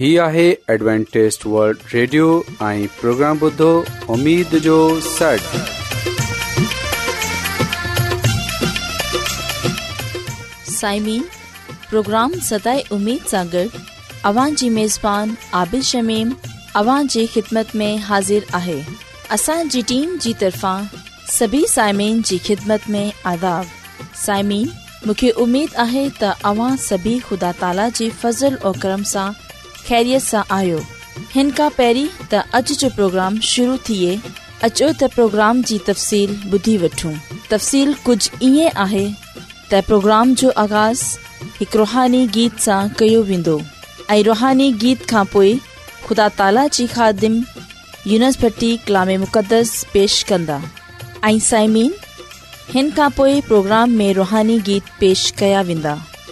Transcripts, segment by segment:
هي آهي Adventist World Radio ۽ programme بدھو اميد جو سٽ سائمين پروگرام ستاي اميد ساغر اوان جي ميزبان عادل شميم اوان جي خدمت ۾ حاضر آهي اسان جي ٽيم جي طرفان سڀي سائمين جي خدمت ۾ عذاب سائمين مونکي اميد آهي ته اوان سڀي خدا تالا جي فضل ۽ کرم سان ख़ैरियत सां आयो हिन खां تا اج جو जो प्रोग्राम शुरू थिए अचो त प्रोग्राम जी तफ़सील ॿुधी वठूं तफ़सील कुझु ईअं आहे پروگرام جو जो आगाज़ हिकु रुहानी गीत सां कयो वेंदो ऐं रुहानी गीत खां خدا ख़ुदा ताला خادم ख़ादिम यूनसभर्टी कलाम मुक़दस पेश कंदा ऐं साइमीन हिन खां पोइ प्रोग्राम में रुहानी गीत पेश कया वेंदा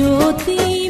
ज्योति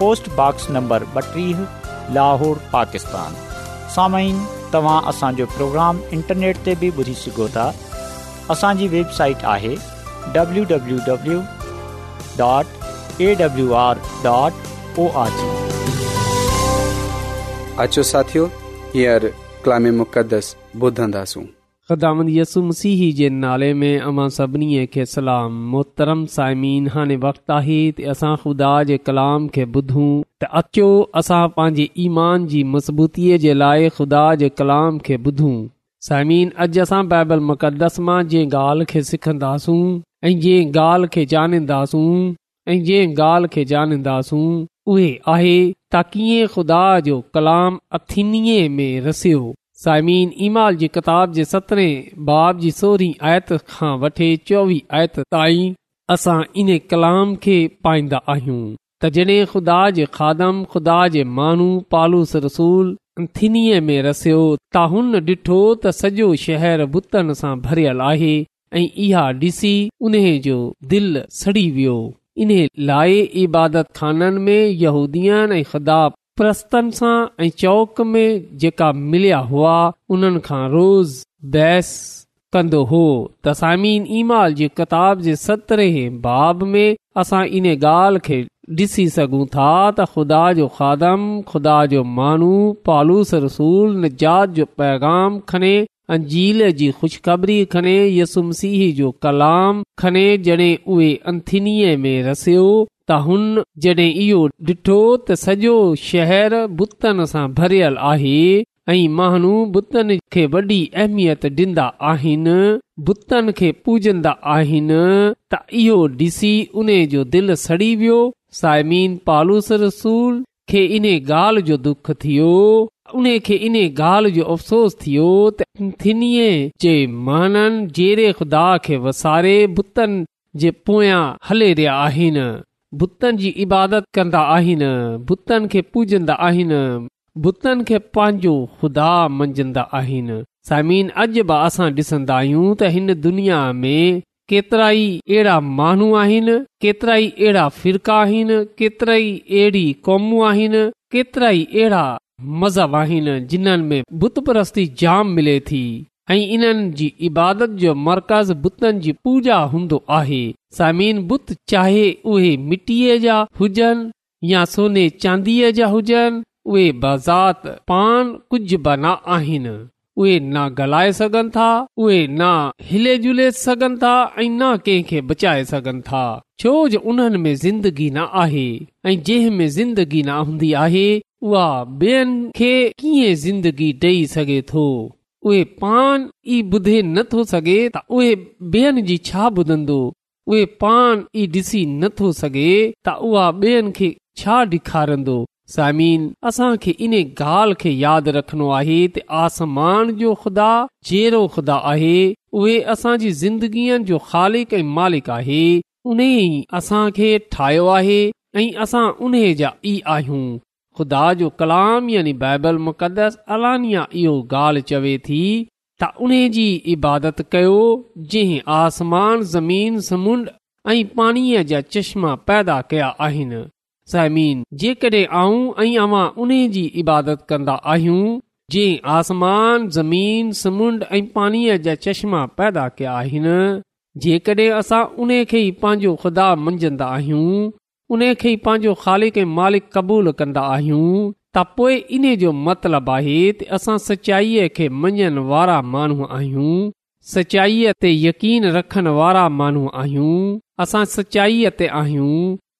पोस्टबॉक्स नंबर ॿटीह लाहौर पाकिस्तान साम्हूं तव्हां असांजो प्रोग्राम इंटरनेट ते बि ॿुधी सघो था असांजी वेबसाइट आहे डब्लू अचो साथियो हींअर मुक़दस ॿुधंदासूं ख़्दाम यसु मसीह जे नाले में सलाम मोहतरम साइमीन हाणे वक़्तु आहे त असां ख़ुदा जे कलाम खे ॿुधूं त अचो असां पंहिंजे ईमान जी मज़बूतीअ जे लाइ खुदा जे कलाम खे ॿुधूं साइमिन अॼु असां बाइबल मुक़दस मां जंहिं ॻाल्हि खे सिखंदासूं ऐं जंहिं ॻाल्हि खे ॼाणींदासूं जंहिं ॻाल्हि खे ॼाणींदासूं ताकीअ ख़ुदा जो कलाम अथिनी में रसियो साइमीन ईमाल जी किताबह बाब जी सोरहीं आयत खां वठी चोवीह आयत ताईं असां इन कलाम खे पाईंदा आहियूं तॾहिं ख़ुदा जे खादम ख़ुदा जे माण्हू पालूस रसूल रसूलीअ में रसियो त हुन ॾिठो त सॼो शहर बुतनि सां भरियलु आहे ऐं इहा ॾिसी उन जो दिलि सड़ी वियो इन लाइ इबादत खाननि में यहूदीन ऐं ऐं चौक में जेका मिलिया हुआ उन्हनि खां रोज़ बहस कंदो में असां इन ॻाल्हि खे ॾिसी सघूं था त ख़ुदा जो खादम खुदा जो माण्हू पालूस रसूल निजात जो पैगाम खणे अंजील जी खु़शख़री खणे यसुमसीह जो कलाम खणे जड॒हिं उहे अंथिनीअ में रसियो त हुन जॾहिं इहो डि॒ठो त सॼो शहर बुतनि सां भरियल आहे ऐं माण्हू बुतनि खे वॾी अहमियत ॾींदा आहिनि बुतनि खे पूजंदा आहिनि त इहो ॾिसी उन जो दिलि सड़ी वियो सायमीन पालूस रसूल खे इन ॻाल्हि जो दुख थियो उन खे इन ॻाल्हि जो अफ़सोस थियो त थीअ जे माननि जहिड़े ख़ुदा खे वसारे बुतनि जे पोयां हले रहिया आहिनि बुतनि जी इबादत कंदा आहिनि बुतनि खे पूजंदा आहिनि बुतनि खे पंहिंजो ख़ुदा मंझंदा आहिनि साइमीन अॼु बि असां ॾिसन्दा आहियूं त हिन दुनिया में केतरा ई अहिड़ा माण्हू आहिनि केतिरा ई अहिड़ा फिरका आहिनि केतिरा ई अहिड़ी कौमूं आहिनि केतिरा ई अहिड़ा मज़हब आहिनि जिन्हनि में बुत परस्ती जाम मिले थी ऐं इन्हनि जी इबादत जो मर्कज़ बुतनि जी पूजा हूंदो आहे समीन बुत चाहे उहे मिटीअ जा हुजनि या सोने चांदीअ जा हुजनि उहे बज़ात पान कुझ बि न आहिनि उहे न ॻाल्हाए सघनि था उहे न हिले जुले सघन था ऐं न कंहिंखे बचाए सघनि था छोजो उन्हनि में ज़िंदगी न आहे ऐं जंहिं में ज़िंदगी न हूंदी आहे उहा ॿियनि खे कीअं ज़िंदगी डेई सघे थो उहे पान ई ॿुधे नथो सघे त उहे ॿियनि जी छा ॿुधंदो उहे पान ई ॾिसी नथो सघे त उहा छा ॾेखारंदो सामिन असांखे इन ॻाल्हि खे यादि रखणो आहे त आसमान जो खुदा जहिड़ो ख़ुदा आहे उहे असांजी ज़िंदगीअ जो ख़ालिक ऐं मालिक आहे उन ई असां ठाहियो आहे ऐं असां उन जा ई आहियूं खुदा जो कलाम यानी बाइबल मुक़दस अलानिया अलो ॻाल्हि चवे थी त उन इबादत कयो जे आसमान ज़मीन समुंड ऐं पाणीअ जा चश्मा पैदा कया आहिनि समीन जेकॾहिं आऊं ऐं अवां उन जी इबादत कंदा आहियूं जे आसमान ज़मीन समुंड ऐं पाणीअ जा चश्मा पैदा कया आहिनि जेकॾहिं असां उन खे ख़ुदा मंझंदा आहियूं उन खे पंहिंजो ख़ालिक ऐं मालिक क़बूल कंदा आहियूं त पोइ इन जो मतिलब आहे त असां सचाईअ खे मञण वारा माण्हू आहियूं सचाईअ ते यकीन रखण वारा माण्हू आहियूं असां सचाईअ ते आहियूं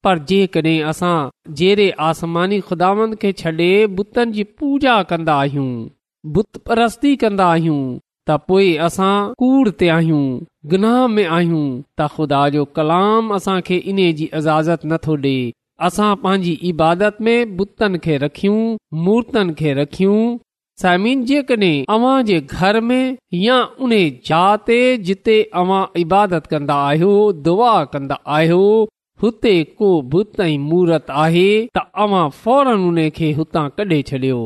पर जेकॾहिं असां जहिड़े आसमानी खुदानि खे छॾे बुतनि जी पूजा कंदा आहियूं बुत परस्ती कंदा आहियूं त असां कूड़ ते आहियूं गनाह में आहियूं त ख़ुदा जो कलाम असांखे इन जी इजाज़त नथो ॾे असां पंहिंजी इबादत में बुतनि खे रखियूं सायमिन जेकॾहिं अव्हां जे घर में या उन जात ते जिते अवां इबादत कन्दा आहियो दुआ कंदा आहियो हुते को बुत ऐं मूर्त आहे त अव्हां फौरन उन खे हुतां कढे छॾियो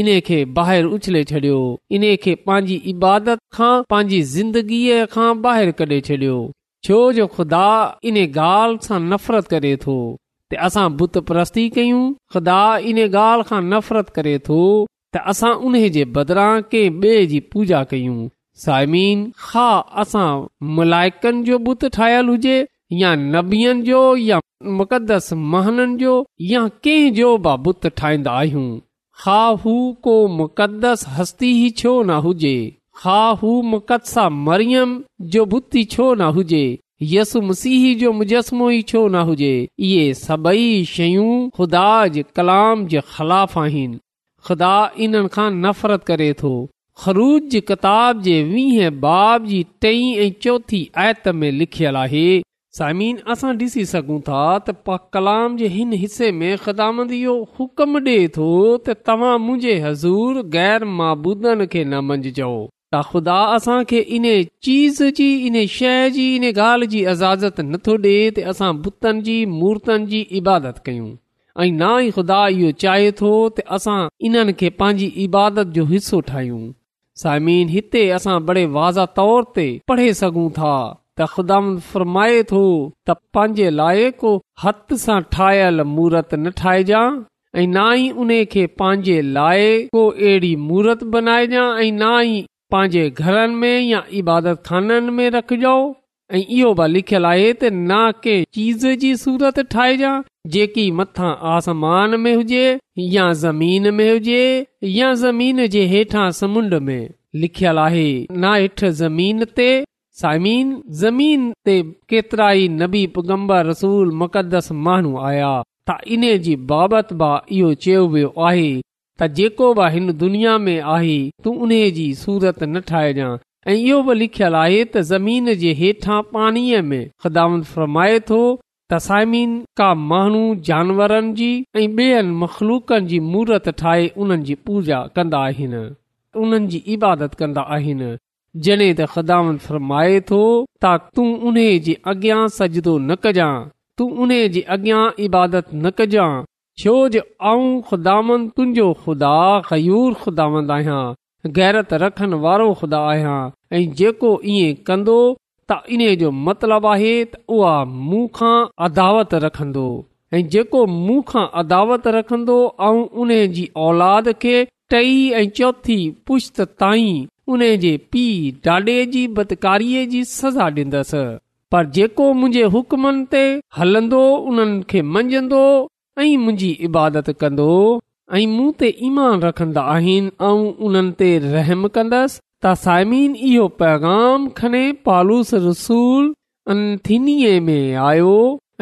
इन्हे बाहिरि उछले छॾियो इन खे पंहिंजी इबादत खां पांजी ज़िंदगीअ खां बाहिर कढे छॾियो छो जो ख़ुदा इन ॻाल्हि सां नफ़रत करे थो त असां बुत प्रस्ती कयूं ख़ुदा इन ॻाल्हि खां नफ़रत करे थो त असां उन जे बदिरां कंहिं ॿिए जी पूजा कयूं सायमी हा असां मुलाइकनि जो बुत ठाहियलु हुजे या नबीअ जो या मुकदस महननि जो या कंहिं जो बि बुत ठाहींदा आहियूं ख़ा को मुक़दस हस्ती छो न हुजे हा छो न हुजे मुजसमो छो न हुजे इहे सभई शयूं ख़ुदा जे कलाम जे ख़िलाफ़ आहिनि ख़ुदा इन्हनि खां नफ़रत करे थो ख़रूज जी किताब जे वीह बाब जी टई ऐं चोथी आयत में लिखियलु आहे साइमीन असां ॾिसी सघूं था त पा कलाम जे हिन हिसे में ख़िदामंद इहो हुकम ॾिए थो त तव्हां मुंहिंजे हज़ूर ग़ैर माबूदनि खे न मंझिजो त ख़ुदा असांखे इन चीज़ जी इन शइ जी इन ॻाल्हि जी इज़ाज़त नथो ॾिए त असां बुतनि जी मूर्तनि जी इबादत कयूं ऐं ना ई ख़ुदा इहो चाहे थो त असां इन्हनि खे पंहिंजी इबादत जो हिसो ठाहियूं सामिन हिते असां बड़े वाज़ा तौर ते पढ़े सघूं था त ख़ुदाम फरमाए थो त पंहिंजे लाइ को हथ सां ठहियल मूर्त न ठाहिजां ऐं ना ई उन खे पंहिंजे लाइ को अहिड़ी मूर्त बनाइजांइ ऐं ना ई पंहिंजे घरनि में या इबादत खाननि में रखजांइ ऐं इहो बि लिखियल आहे त न कंहिं चीज़ जी सूरत ठाहिजां जेकी मथां आसमान में हुजे या ज़मीन में हुजे या ज़मीन जे हेठां समुंड में लिखियल आहे ना हेठि ज़मीन ते سائمین ज़मीन ते केतिरा ई नबी पुगम्बर रसूल मुक़दस माण्हू आया त इन जी बाबति बि इहो चयो वियो आहे त जेको बि हिन दुनिया में आहे तू उन जी न ठाहिजांइ ऐ इहो बि लिखल आहे त ज़मीन जे हेठां पाणीअ में ख़िदामत फरमाए तो त का माण्हू जानवरनि जी ऐं बेयनि मख़लूकनि जी मूरत ठाहे उन्हनि जी पूजा कन्दा उन्हनि जी इबादत कंदा जॾहिं त खुदान फरमाए थो त तूं उन जे सजदो न कजांइ तूं उन जे इबादत न कजांइ छो जो ख़ुदान तुंहिंजो ख़ुदा ख़ुदांदैरत रखनि वारो खुदा आहियां ऐं जेको ईअं कंदो त जो मतिलब आहे त उहा अदावत रखंदो ऐं जेको अदावत रखंदो ऐं उन औलाद खे टई ऐं चौथी पुश्त ताईं उने जे पीउ ॾाॾे जी बदकारीअ जी सज़ा ॾींदसि पर जेको मुंहिंजे हुकमनि ते हलंदो उन्हनि खे मंझंदो ऐं मुंहिंजी इबादत कंदो ऐं मूं ते ईमान रखंदा आहिनि ऐं उन्हनि ते रहम कंदुसि त सायमीन इहो पैगाम खणे पालूस रसूल अंथिनीअ में आयो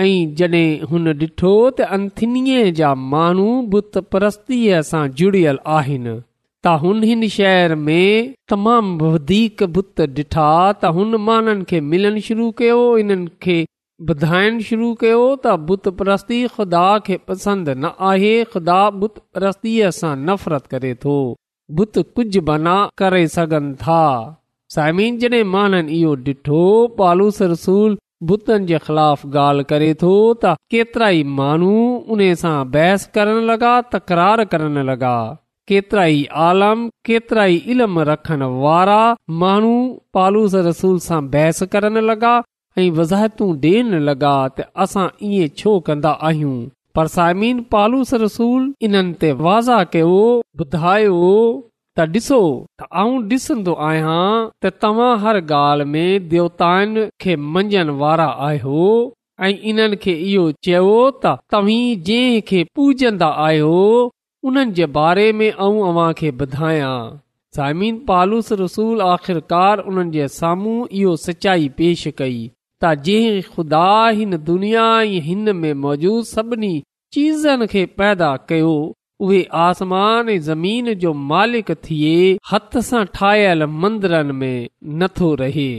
ऐं जॾहिं हुन त अंथिनीअ जा माण्हू बुत परस्तीअ सां जुड़ियल आहिनि त हुन हिन शहर में तमाम वधीक बुत डि॒ठा त हुन माण्हुनि खे मिलण शुरू कयो हिननि खे ॿुधाइणु शुरू कयो त बुत प्रस्ती ख़ुदा खे पसंदि न आहे ख़ुदा बुतीअ सां नफ़रत करे थो बुत कुझ बना करे सघनि था साइमिन जॾहिं माण्हुनि इहो ॾिठो पालूस रसूल बुतनि जे ख़िलाफ़ ॻाल्हि करे थो त केतिरा ई माण्हू उन सां बहस करण लॻा तकरार करण लॻा केतिरा ई आलम केतिरा ई इल्म रखण वारा माण्हू पालूस रसूल सां बहस करण लॻा ऐं वज़ाहितूं देन लॻा त असां इएं छो कंदा आहियूं पर पालूस रसूल इन्हनि ते वाज़ा कयो ॿुधायो त ॾिसो आऊं ॾिसंदो आहियां त तव्हां हर ॻाल्हि में देवताउनि खे मंझण वारा आहियो ऐं इन्हनि खे इहो चयो त तव्हीं जंहिं खे पूजंदा आहियो उन्हनि जे बारे में ऐं अव्हांखे ॿुधायां साइम पालूस रसूल आख़िरकार उन्हनि जे साम्हूं इहो सचाई पेश कई त जंहिं ख़ुदा हिन दुनिया ऐं हिन में मौजूदु सभिनी चीज़नि खे पैदा कयो उहे आसमान ऐं ज़मीन जो मालिक थिए हथ सां ठाहियलु मंदरनि में नथो रहे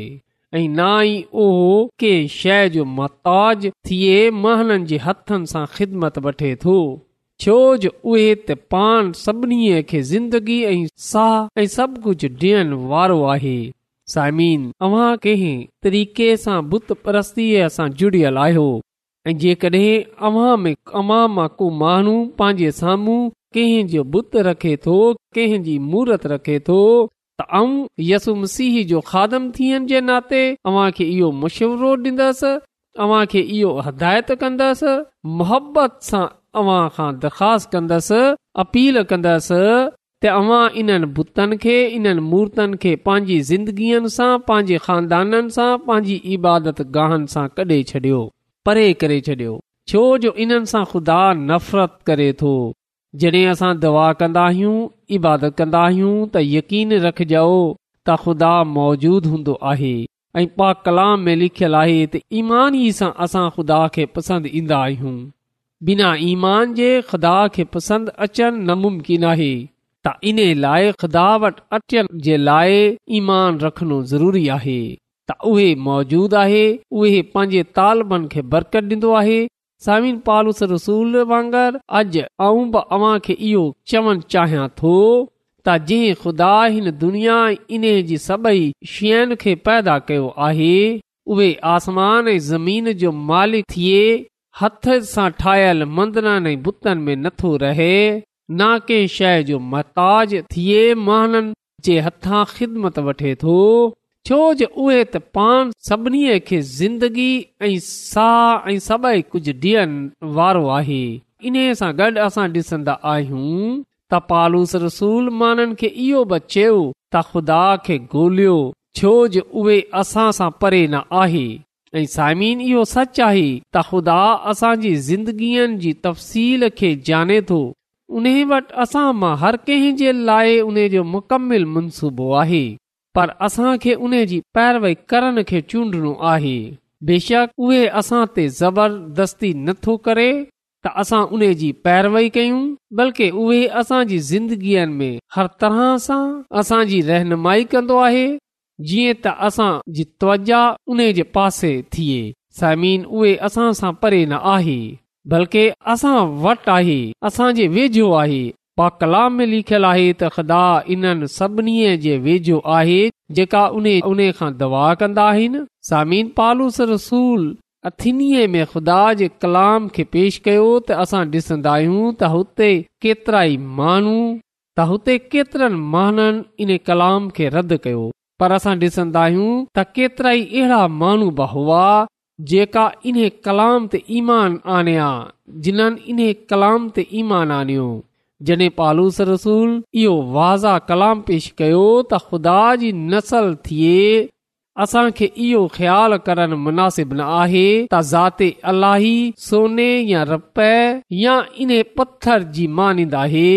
ऐं नाई उहो कंहिं शइ जो मोहताज थिए महननि जे हथनि सां ख़िदमत वठे थो पाण सभ खे ज़िंदगी साह ऐं सभु कुझु ॾियण वारो आहे जुड़ियल आहियो जेकॾहिं पंहिंजे साम्हूं कंहिंजो बुत रखे थो कंहिंजी मूर्त रखे थो जो खादम थियण जे नाते खे इहो मुशवरो डि॒ंदसि इहो हिदायत कंदसि मोहबत सां अव्हां खां दरख़्वास्त कंदसि अपील कंदसि त अवां इन्हनि बुतनि खे इन्हनि मूर्तनि खे पंहिंजी ज़िंदगीअ सां पंहिंजे खानदाननि सां पंहिंजी इबादत गाहनि सां कॾे छॾियो परे करे छॾियो छो जो इन्हनि सां खुदा नफ़रत करे थो जॾहिं असां दवा कंदा आहियूं इबादत कंदा आहियूं त यकीन रखजो त ख़ुदा मौजूदु हूंदो आहे ऐं पा कलाम में लिखियल आहे त ईमान सां असां ख़ुदा खे पसंदि ईंदा आहियूं बिना ईमान जे ख़ुदा खे पसंदि अचनि नामुमकिन मुमकिन आहे त इन लाइ खुदा वटि अचण जे लाइ ईमान रखणो ज़रूरी आहे त उहे मौजूदु आहे उहे पंहिंजे तालबनि खे बरकत ॾींदो आहे सामिन पालूस रसूल वांगुरु अॼु आऊं बि अव्हां खे इहो चवणु चाहियां थो त जंहिं ख़ुदा हिन दुनिया इन जी सभई शयुनि खे पैदा कयो आहे उहे आसमान ऐं ज़मीन जो मालिक थिए हथ सां ठाहियल मंदननि ऐं बुतनि में नथो रहे ना कंहिं शइ जो महताज थिए ख़िदमत वठे थो छो जो उहे त पान सभिनी खे ज़िंदगी ऐं साह ऐं सभई कुझु वारो आहे इन सां गॾु असां डि॒संदा आहियूं त पालूस रसूल माननि खे इहो बि चयो त ख़ुदा खे ॻोल्हियो छो जे उहे असां सां परे न आहे ऐं साइमिन इहो सच आहे त ख़ुदा असांजी ज़िंदगीअ जी तफ़सील खे जाने थो उन्हीअ वटि असां मां हर कंहिं जे लाए उन जो मुकमिल मनसूबो आहे पर असां खे उन जी पैरवई करण खे चूंडनो आहे बेशक उहे असां ते ज़बरदस्ती नथो करे त असां उन जी पैरवई कयूं बल्कि उहे असांजी ज़िंदगीअ में हर तरह सां असांजी रहनुमाई कन्दो आहे जीअं त असां जी त्वजा उन्हे जे पासे थिए समीन उहे असां सां परे न आहे बल्कि असां वटि आहे असां वेझो आहे पा कलाम में लिखियलु आहे त ख़ुदा इन्हनि सभिनी जे वेझो आहे जेका उन उन खां दवा कंदा आहिनि सामीन पालूस रसूल अथिनी में खुदा जे कलाम खे पेश कयो त असां ॾिसंदा आहियूं त हुते केतिरा ई माण्हू त हुते केतिरनि माननि इन कलाम खे रद्द कयो पर असां डि॒सन्दा आहियूं त केतरा ई अहिड़ा माण्हू बि हुआ जेका इन्हे कलाम ते ईमान आणिया जिन्हनि इन कलाम ते ईमान आनियो जड॒ पालूस रसूल इहो वाज़ा कलाम पेश कयो त ख़ुदा जी नसल थिए असांखे इहो ख़्याल करण मुनासिब न आहे त ज़ाते अलाही सोने या रपे या इन पत्थर जी मानंदा आहे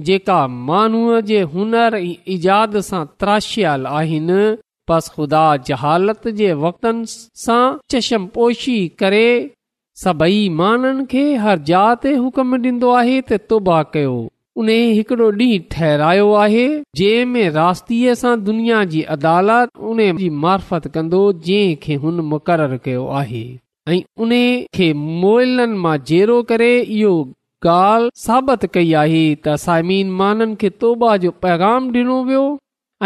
जेका माण्हूअ जे हुनर इजाद सां त्राशियल आहिनि बस ख़ुदा जहालत जे वक़्तनि सां चशम पोशी करे सभई माननि खे हर जात ते हुकुम डि॒न्दो आहे त तुबाह कयो उन हिकिड़ो ॾींहुं ठहिरायो आहे जंहिं में रास्तीअ सां दुनिया जी अदालत उन जी मार्फत कंदो जंहिं खे हुन मुक़ररु कयो आहे ऐं उन खे मोइलनि मां जेरो करे इहो ॻाल्हि साबित कई आहे त साइमीन माननि खे तौबा जो पैगाम डि॒नो वियो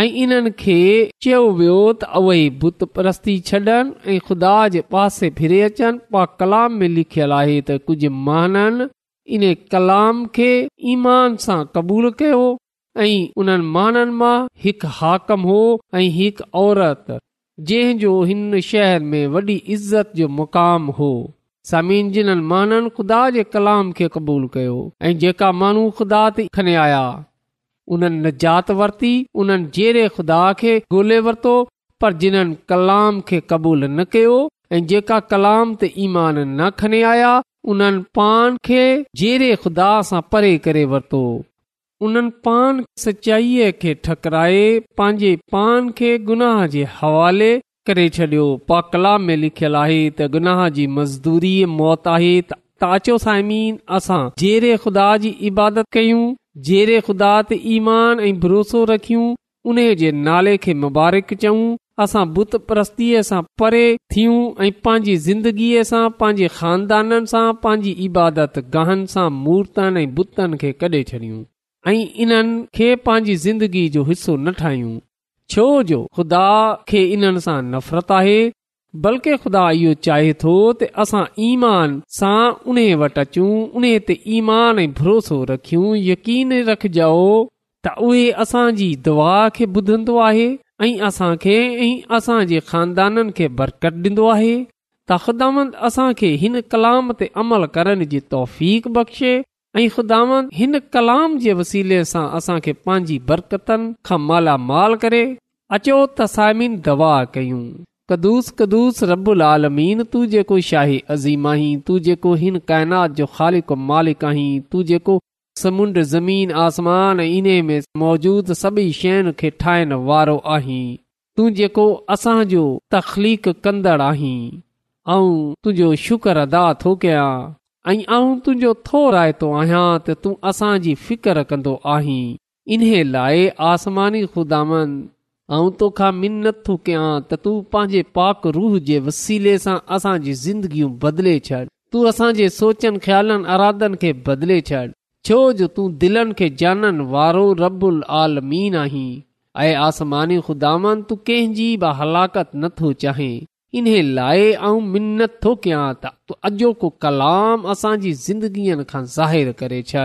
ऐं इन्हनि खे चयो वियो त प्रस्ती छॾनि ऐं ख़ुदा जे पासे फिरे अचनि पा कलाम में लिखियलु आहे त कुझु माननि कलाम खे ईमान सां क़बूलु कयो ऐं उन्हनि माननि मां हिकु हो ऐं हिकु औरत जो हिन शहर में वॾी इज़त जो मुक़ामु हो समीन जिन्हनि माननि ख़ुदा जे कलाम खे क़बूलु कयो ऐं जेका माण्हू ख़ुदा ते खनि आया उन्हनि निजात वरती उन्हनि जहिड़े ख़ुदा खे ॻोल्हे वरितो पर जिन्हनि कलाम खे क़बूल न कयो ऐं जेका कलाम ते ईमान न खनि आया उन्हनि पान खे जे ख़ुदा सां परे करे वरितो उन्हनि पान सचाईअ खे ठकराए पंहिंजे पान खे गुनाह जे हवाले करे छॾियो पाकला में लिखियलु आहे त गुनाह जी मज़दूरी मौत आहे त ताचो साइमीन असां जहिड़े ख़ुदा जी इबादत कयूं जहिड़े ख़ुदा ते ईमान ऐं भरोसो रखियूं उन जे नाले खे मुबारक चऊं असां बुत परस्तीअ सां परे थियूं ऐं पंहिंजी ज़िंदगीअ सां पंहिंजे ख़ानदाननि सां पंहिंजी इबादत गाहन सां मूर्तनि ऐं बुतनि खे कढे छॾियूं ऐं इन्हनि खे पंहिंजी ज़िंदगी जो हिसो न ठाहियूं छो जो ख़ुदा खे इन्हनि सां नफ़रत आहे बल्कि ख़ुदा इहो चाहे थो त असां ईमान सां उन वटि अचूं उन ते ईमान ऐं भरोसो रखियूं यकीन रखजाओ त उहे असांजी दुआ खे ॿुधंदो आहे ऐं असांखे ऐं असांजे ख़ानदाननि खे बरक़त ॾींदो आहे त ख़ुदांद असां खे हिन कलाम ते अमल करण जी तौफ़ बख़्शे ऐं ख़ुदा हिन कलाम जे वसीले सां असांखे पंहिंजी बरकतनि खां मालामाल करे अचो त साइमीन दवा कयूं कदुूस कदुस आलमीन तू जेको शाही अज़ीम आहीं तू जेको हिन काइनात जो ख़ालिक मालिक आहीं तू जेको समुंड ज़मीन आसमान इन में मौजूद सभई शयुनि खे ठाहिण वारो आहीं तूं जेको असांजो तख़्लीक़ही ऐं तुंहिंजो शुक्र अदा थो कयां ऐं आऊं तुंहिंजो थो रायतो आहियां त तूं असांजी फिक्र कंदो आहीं इन्हे लाइ आसमानी ख़ुदान ऐं तोखा थो कयां त तूं पंहिंजे पाक रूह जे वसीले सां असांजी ज़िंदगियूं बदिले छॾ तूं असांजे सोचनि ख्यालनि अरादनि खे बदिले छॾ छो जो तूं दिलनि खे जाननि वारो रबुल आलमीन आहीं ऐं आसमानी ख़ुदान तूं कंहिंजी बि हलाकत नथो चाहीं इन्हे लाइ ऐं मिनत थो कयां त तूं अॼोको कलाम असांजी ज़िंदगीअ खां ज़ाहिरु करे छॾ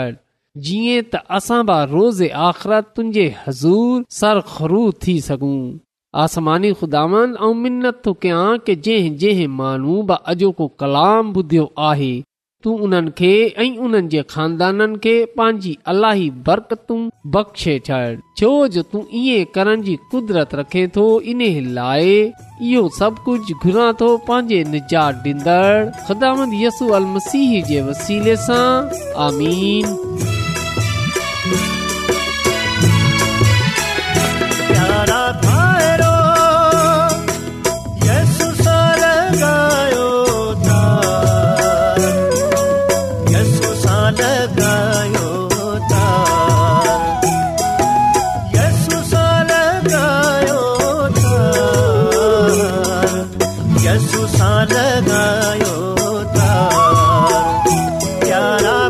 जीअं त असां बि रोज़ आख़िरत तुंहिंजे हज़ूर सर ख़रू थी सघूं आसमानी ख़ुदा ऐं मिनत थो कयां की जंहिं जंहिं माण्हू को कलाम ॿुधियो आहे तूं उन खे ऐं उन्हनि जे बरकतू बख़्शे छो जो तूं ईअं करण जी कुदरत रखे थो इन लाइ इहो सभु कुझु घुरा थो पंहिंजे निजात सां आमीन स सां लॻायो था प्यारा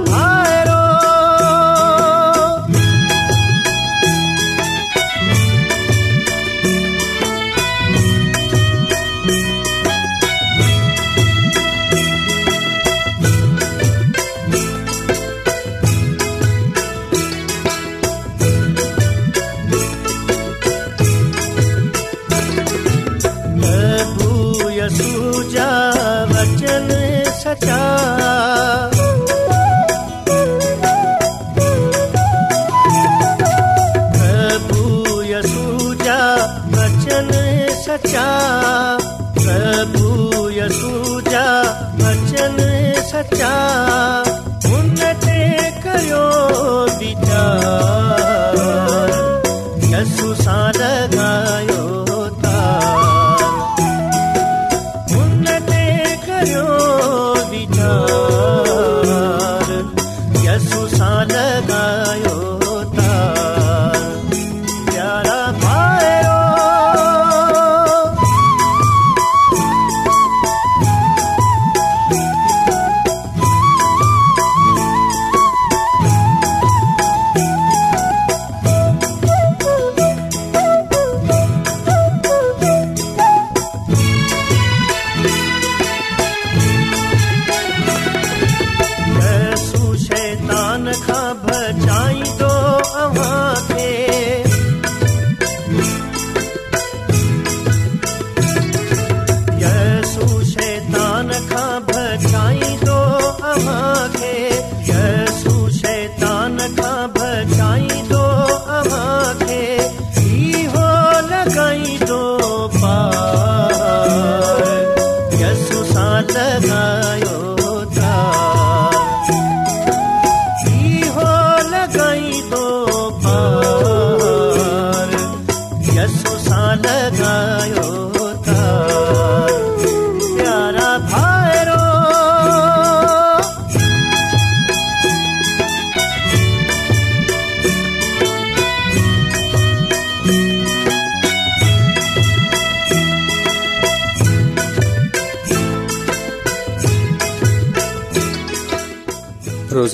सुसान लगाए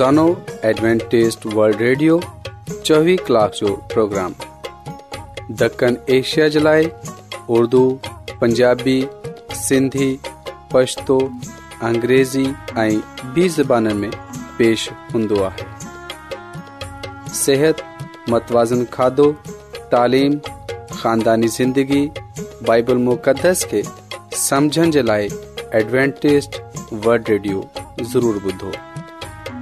انو ایڈوانٹسٹ ورلڈ ریڈیو 24 گھنٹے جو پروگرام دکن ایشیا جلائے اردو پنجابی سندھی پشتو انګریزی ایں به زبانن میں پیش ہندوا صحت متوازن کھادو تعلیم خاندانی زندگی بائبل مقدس کے سمجھن جلائے ایڈوانٹسٹ ورلڈ ریڈیو ضرور بدو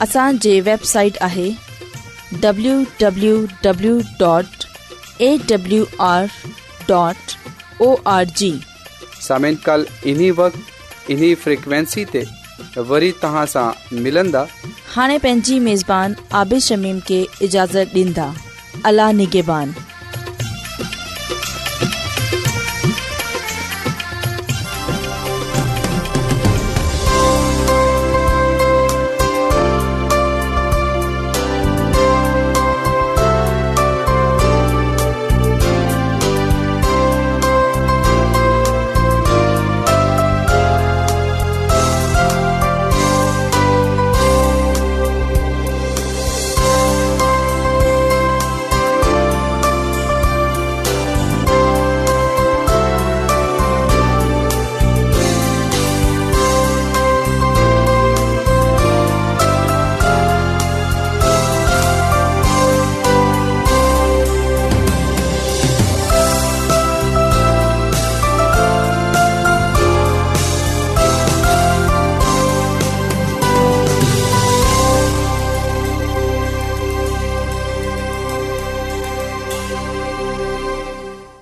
असांजे वेबसाइट आहे वरी हाणे पंहिंजी عابد आबिशमीम खे اجازت ॾींदा अला نگہبان